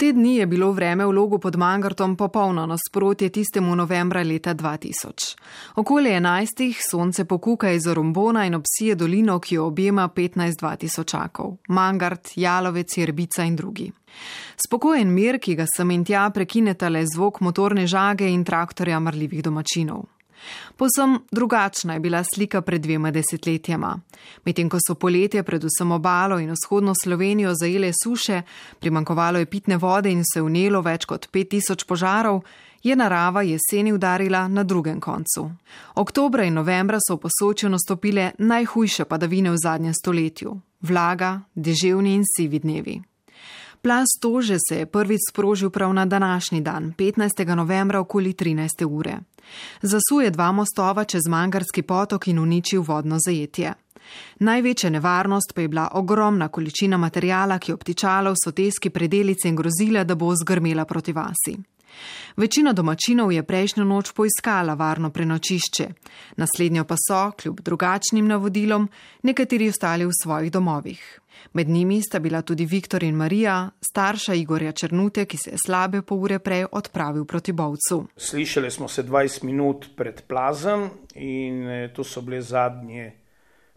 Te dni je bilo vreme v logu pod Mangartom popolno nasprotje tistemu novembra leta 2000. Okoli 11. sonce pokuka iz Rombona in obsije dolino, ki jo objema 15-20 tisočakov. Mangart, Jalovec, Jerbica in drugi. Spokojen mir, ki ga sem in tja prekineta le zvok motorne žage in traktorja mrljivih domačinov. Posem drugačna je bila slika pred dvema desetletjama. Medtem ko so poletje predvsem obalo in vzhodno Slovenijo zajele suše, primankovalo je pitne vode in se vnelo več kot 5000 požarov, je narava jeseni udarila na drugem koncu. Oktobra in novembra so v posočju nastopile najhujše padavine v zadnjem stoletju. Vlaga, deževni in sivi dnevi. Plas tože se je prvič sprožil prav na današnji dan, 15. novembra okoli 13. ure. Zasuje dva mostova čez Mangarski potok in uničil vodno zajetje. Največja nevarnost pa je bila ogromna količina materijala, ki je obtičala v soteski predelice in grozila, da bo zgrmela proti vasi. Večina domačinov je prejšnjo noč poiskala varno prenočišče, naslednjo pa so, kljub drugačnim navodilom, nekateri ostali v svojih domovih. Med njimi sta bila tudi Viktor in Marija, starša Igorja Črnute, ki se je slabe pol ure prej odpravil proti Bovcu. Slišali smo se 20 minut pred plazem in eh, to so bile zadnje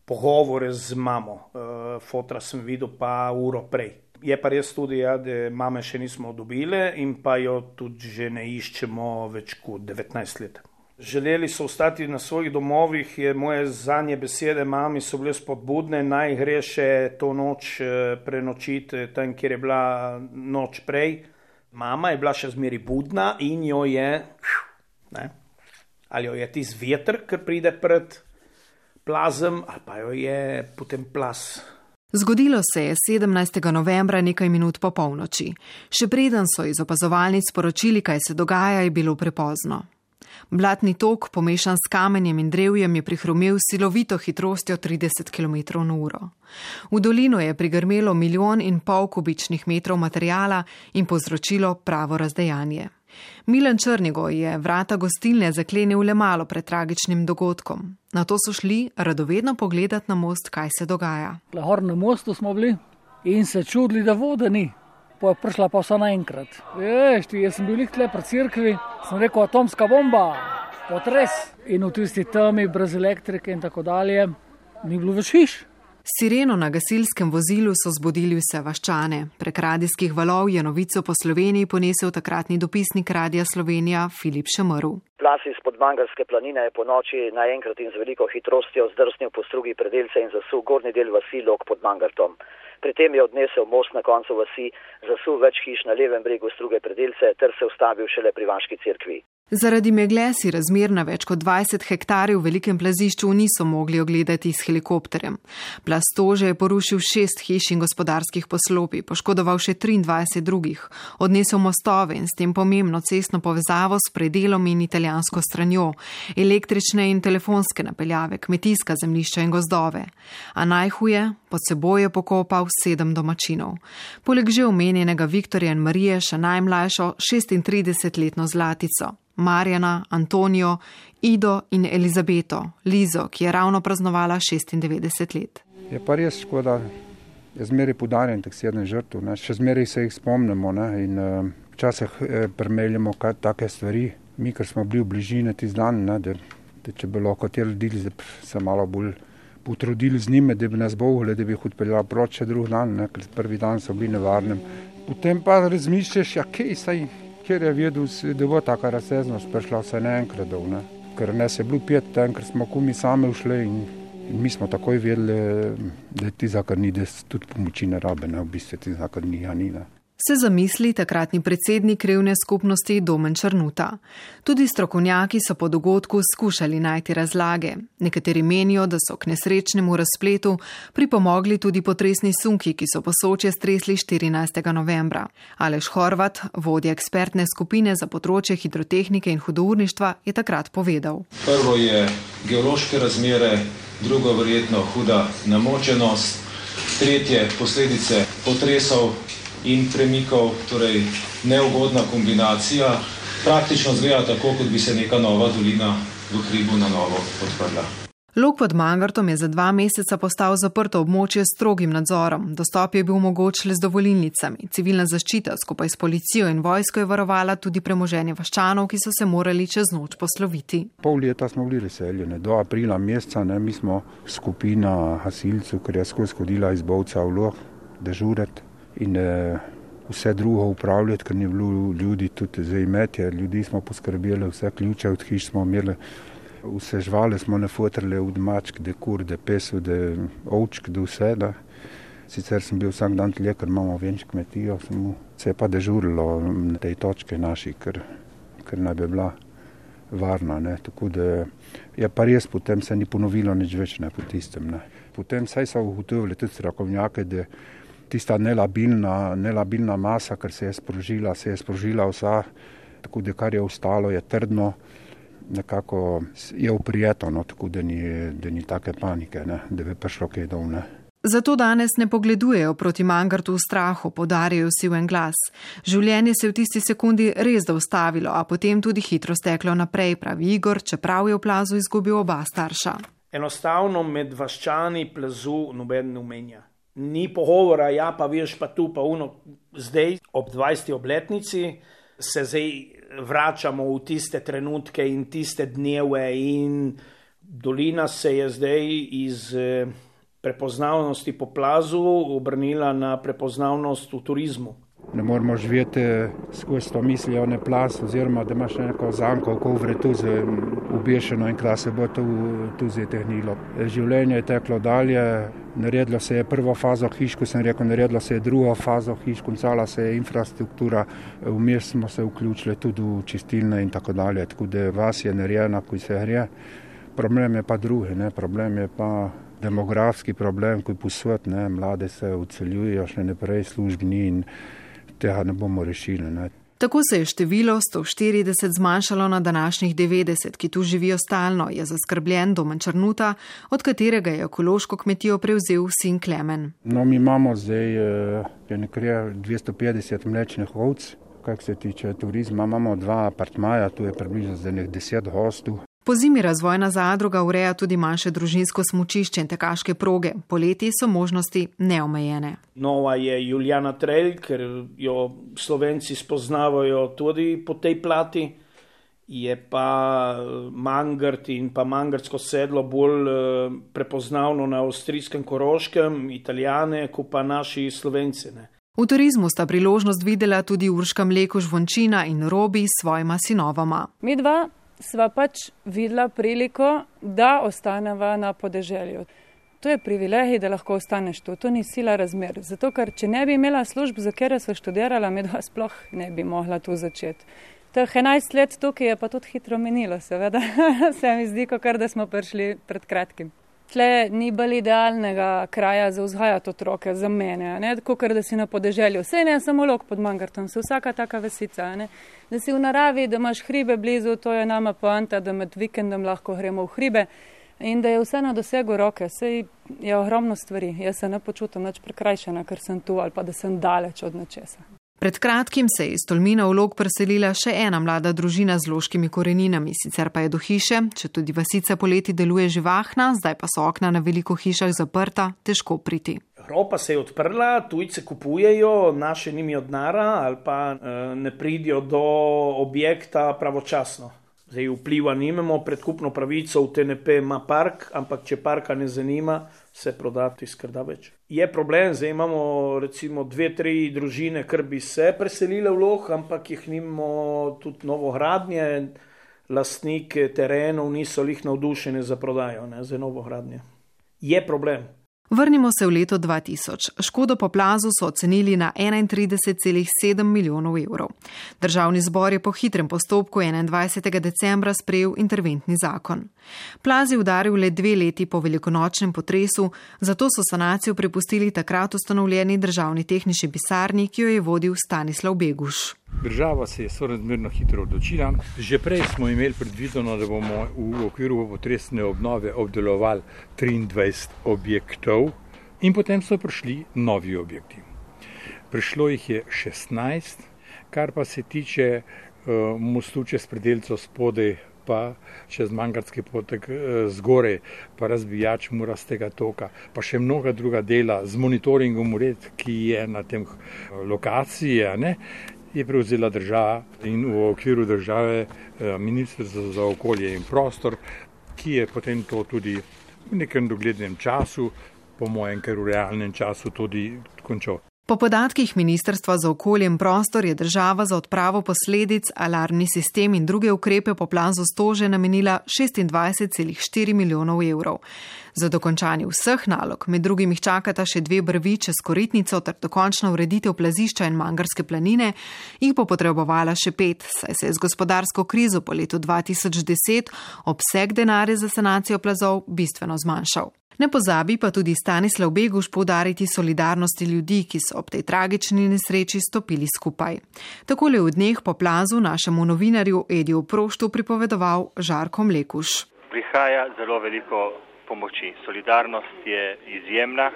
pogovore z mamo. Eh, fotra sem videl pa uro prej. Je pa res tudi, ja, da mame še nismo dobile in pa jo tudi že ne iščemo več kot 19 let. Želeli so ostati na svojih domovih, je moje zadnje besede mami so bile spodbudne, naj gre še to noč eh, prenočiti tam, kjer je bila noč prej. Mama je bila še zmeri budna in jo je, ne, ali jo je tisti veter, ker pride pred plazem, ali pa jo je potem plas Zgodilo se je 17. novembra nekaj minut po polnoči. Še preden so iz opazovalnic sporočili, kaj se dogaja, je bilo prepozno. Blatni tok, pomešan s kamenjem in drevjem, je prihrumel silovito hitrostjo 30 km na uro. V dolino je prigrmelo milijon in pol kubičnih metrov materijala in povzročilo pravo razdejanje. Milan Črnigo je vrata gostilne zaklenil le malo pred tragičnim dogodkom. Na to so šli radovedno pogledati na most, kaj se dogaja. Lahor na mostu smo bili in se čudili, da vode ni. Pa je prišla pa vsa naenkrat. Veš, ti jaz sem bil tle pred crkvi, sem rekel atomska bomba, potres. In v tisti temi, brez elektrike in tako dalje, ni bilo več hiš. Sireno na gasilskem vozilu so zbudili vse vaščane. Prek radijskih valov je novico po Sloveniji ponesel takratni dopisnik Radija Slovenija Filip Šemrl. Plas iz podmangarske planine je po noči naenkrat in z veliko hitrostjo zdrsnil po strugi predelce in zasul gornji del vasi Lok pod Mangartom. Pri tem je odnesel most na koncu vasi, zasul več hiš na levem bregu struge predelce ter se ustavil šele pri vaški cerkvi. Zaradi megle si razmer na več kot 20 hektarjev v velikem plazišču niso mogli ogledati s helikopterjem. Plastože je porušil šest hiš in gospodarskih poslopi, poškodoval še 23 drugih, odnesel mostove in s tem pomembno cestno povezavo s predelom in italijansko stranjo, električne in telefonske napeljave, kmetijska zemlišča in gozdove. A najhuje, pod seboj je pokopal sedem domačinov. Poleg že omenjenega Viktorja in Marije še najmlajšo 36-letno zlatico. Marjana, Antonijo, Ido in Elizabeto, Lizo, ki je ravno praznovala 96 let. Je pa res škoda, je zmeraj podarjen teh sedem žrtev, ne? še zmeraj se jih spomnimo ne? in uh, včasih uh, premeljamo take stvari. Mi, ker smo bili v bližini ti dan, ne? da, da če bi lahko te ljudi se malo bolj potrudili z njimi, da bi nas bohli, da bi jih odpeljali proč še drug dan, ne? ker prvi dan so bili nevarni. Potem pa razmišljaš, ja, kaj saj ker je vedel, da bo taka razsežnost prišla vse naenkrat. Ne? Ker ne se je bilo pet, ker smo kumi sami ušli in, in mi smo takoj vedeli, da ti zakrni, da tudi pomoči ne rabe, ne v bistvu ti zakrni, ja ni. Ne? Se zamisli takratni predsednik revne skupnosti Domen Črnuta. Tudi strokovnjaki so po dogodku skušali najti razlage. Nekateri menijo, da so k nesrečnemu razpletu pripomogli tudi potresni sunki, ki so posoče stresli 14. novembra. Aleš Horvat, vodja ekspertne skupine za področje hidrotehnike in hudourništva, je takrat povedal. Prvo je geološke razmere, drugo verjetno huda namočenost, tretje posledice potresov in premikov, torej neugodna kombinacija, praktično zgleda tako, kot bi se neka nova dolina v hribu na novo odprla. Lok pod Mangartom je za dva meseca postal zaprto območje s strogim nadzorom. Dostop je bil mogoč le z dovolilnicami. Civilna zaščita skupaj s policijo in vojsko je varovala tudi premoženje vaščanov, ki so se morali čez noč posloviti. Pol leta smo bili razseljeni, do aprila meseca, ne, mi smo skupina hasilcev, ker je skozi hodila iz Bovca v Loh, dežuret in eh, vse drugo upravljati, ker ni bilo ljudi tudi za imetje. Ljudi smo poskrbeli, vse ključe od hiš smo imeli. Vse živali smo ne fotrali, od mačk, da kur, da pesu, da ovčk, da vse. Da. Sicer sem bil vsak dan tleh, ker imamo več kmetijo, se je pa dežurilo na tej točki naši, ker, ker naj bi bila varna. Ne. Tako da je pa res, potem se ni ponovilo nič več ne, po tistem. Ne. Potem saj so ugotovili tudi strokovnjake, da tista nelabilna, nelabilna masa, ker se je sprožila, se je sprožila vsa, tako da kar je ostalo, je trdno nekako je uprijeto, no, tako da ni, da ni take panike, ne, da bi prišlo kaj dol. Ne. Zato danes ne pogledujejo proti Mangartu v strahu, podarjajo si v en glas. Življenje se je v tisti sekundi res da ustavilo, a potem tudi hitro steklo naprej, pravi Igor, čeprav je v plazu izgubil oba starša. Enostavno med vaščani plazu noben ne umenja. Ni pogovora, ja pa veš pa tu pa uno. Zdaj ob 20. obletnici se zdaj vračamo v tiste trenutke in tiste dneve, in dolina se je zdaj iz eh, prepoznavnosti po plazu obrnila na prepoznavnost v turizmu. Ne moramo živeti skozi to mislijo na plas, oziroma da imaš neko zanko, ko vre tu z ubešeno in kdaj se bo tu, tu zetehnilo. Življenje je teklo dalje, naredilo se je prvo fazo hiš, ko sem rekel, naredilo se je drugo fazo hiš, koncala se je infrastruktura, vmes smo se vključili tudi v čistilne in tako dalje, tako da vas je narejena, ko se gre. Problem je pa drugi, ne? problem je pa demografski problem, ko je posvet, ne? mlade se odseljujejo še naprej službni in tega ne bomo rešili. Ne. Tako se je število 140 zmanjšalo na današnjih 90, ki tu živijo stalno, je zaskrbljen domen Črnuta, od katerega je ekološko kmetijo prevzel sin Klemen. No, mi imamo zdaj eh, nekaj 250 mlečnih ovc. Kar se tiče turizma, imamo dva apartmaja, tu je približno za nekaj deset gostov. Po zimi razvojna zadruga ureja tudi manjše družinsko smučišče in tekaške proge. Poleti so možnosti neomejene. Nova je Juliana Trail, ker jo slovenci spoznavajo tudi po tej plati. Je pa eh, Mangart in pa Mangartsko sedlo bolj eh, prepoznavno na avstrijskem koroškem, italijane, kot pa naši slovenci. Ne. V turizmu sta priložnost videla tudi Urška Mleko Žvončina in Robi s svojima sinovama. Mi dva sva pač videla priliko, da ostaneva na podeželju. To je privilegij, da lahko ostaneš tu, to ni sila razmer. Zato, ker če ne bi imela služb, za kere so študirala, mi dva sploh ne bi mogla tu začeti. Teh 11 let tukaj je pa tudi hitro menilo, seveda. Se mi zdi, kot da smo prišli pred kratkim. Tle ni bolj idealnega kraja za vzgajati otroke, za mene, ne? kot da si na podeželju. Vse ne samo lok pod Mangartom, se vsaka taka vesica. Ne? Da si v naravi, da imaš hribe blizu, to je nama poanta, da med vikendom lahko gremo v hribe in da je vse na dosegu roke. Sej je ogromno stvari. Jaz se ne počutim več prekrajšana, ker sem tu ali pa da sem daleč od nečesa. Pred kratkim se je iz Tolmina v log preselila še ena mlada družina z loškimi koreninami, sicer pa je do hiše, če tudi vasica poleti deluje živahna, zdaj pa so okna na veliko hišah zaprta, težko priti. Evropa se je odprla, tujce kupujejo, naše nimi odnara ali pa e, ne pridijo do objekta pravočasno. Zdaj vpliva nimamo, predkupno pravico v TNP ima park, ampak če parka ne zanima, se prodati skrda več. Je problem, zdaj imamo recimo dve, tri družine, ker bi se preselile v loh, ampak jih nimamo tudi novo gradnje, lastnike terenov niso jih navdušeni za prodajo, ne, za novo gradnje. Je problem. Vrnimo se v leto 2000. Škodo po plazu so ocenili na 31,7 milijonov evrov. Državni zbor je po hitrem postopku 21. decembra sprejel interventni zakon. Plaz je udaril le dve leti po velikonočnem potresu, zato so sanacijo prepustili takrat ustanovljeni državni tehnični pisarni, ki jo je vodil Stanislav Beguš. Država se je sorazmerno hitro odločila. Že prej smo imeli predvideno, da bomo v okviru potresne obnove obdelovali 23 objektov, in potem so prišli novi objekti. Prišlo jih je 16, kar pa se tiče uh, mostu čez predelco spodaj, pa čez Mangarski potek eh, zgore, pa razbijač Murastega toka, pa še mnoga druga dela z monitoringom ured, ki je na tem eh, lokaciji, je prevzela država in v okviru države Ministrstvo za okolje in prostor, ki je potem to tudi v nekem doglednem času, po mojem, ker v realnem času tudi končal. Po podatkih Ministrstva za okolje in prostor je država za odpravo posledic, alarmni sistem in druge ukrepe po plazu stože namenila 26,4 milijonov evrov. Za dokončanje vseh nalog, med drugim jih čakata še dve brvi čez koritnico ter dokončna ureditev plazišča in mangarske planine, jih bo potrebovala še pet, saj se je z gospodarsko krizo po letu 2010 obseg denarja za sanacijo plazov bistveno zmanjšal. Ne pozabi pa tudi Stanislav Beguš povdariti solidarnosti ljudi, ki so ob tej tragični nesreči stopili skupaj. Takole v dneh po plazu našemu novinarju Ediju Proštu pripovedoval Žarko Mlekuš. Prihaja zelo veliko pomoči. Solidarnost je izjemna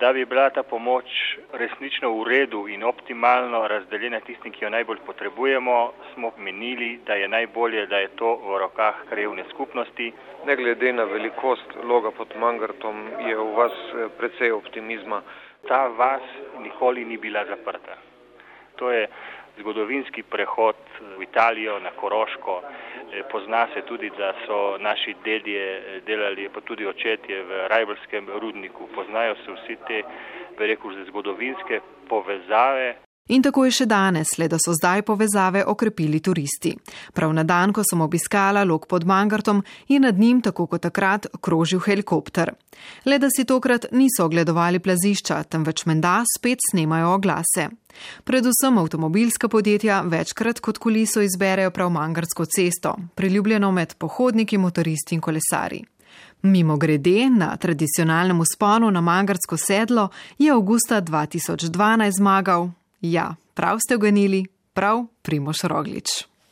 da bi bila ta pomoč resnično v redu in optimalno razdeljena tistim, ki jo najbolj potrebujemo, smo menili, da je najbolje, da je to v rokah krajevne skupnosti. Ne glede na velikost loga pod Mangartom, je v vas eh, precej optimizma. Ta vas nikoli ni bila zaprta. To je zgodovinski prehod v Italijo, na Koroško. Eh, pozna se tudi, da so naši dedje eh, delali, pa tudi očetje v Rajbrskem rudniku. Poznajo se vsi te, bi rekel, zgodovinske povezave. In tako je še danes, le da so zdaj povezave okrepili turisti. Prav na dan, ko sem obiskala lok pod Mangartom, je nad njim, tako kot takrat, krožil helikopter. Le da si tokrat niso ogledovali plazišča, temveč menda spet snemajo oglase. Predvsem avtomobilska podjetja večkrat kot kuliso izberejo prav Mangarsko cesto, priljubljeno med pohodniki, motoristi in kolesari. Mimo grede, na tradicionalnem usponu na Mangarsko sedlo je avgusta 2012 zmagal Ja, prav ste oganili, prav Primoš Roglič.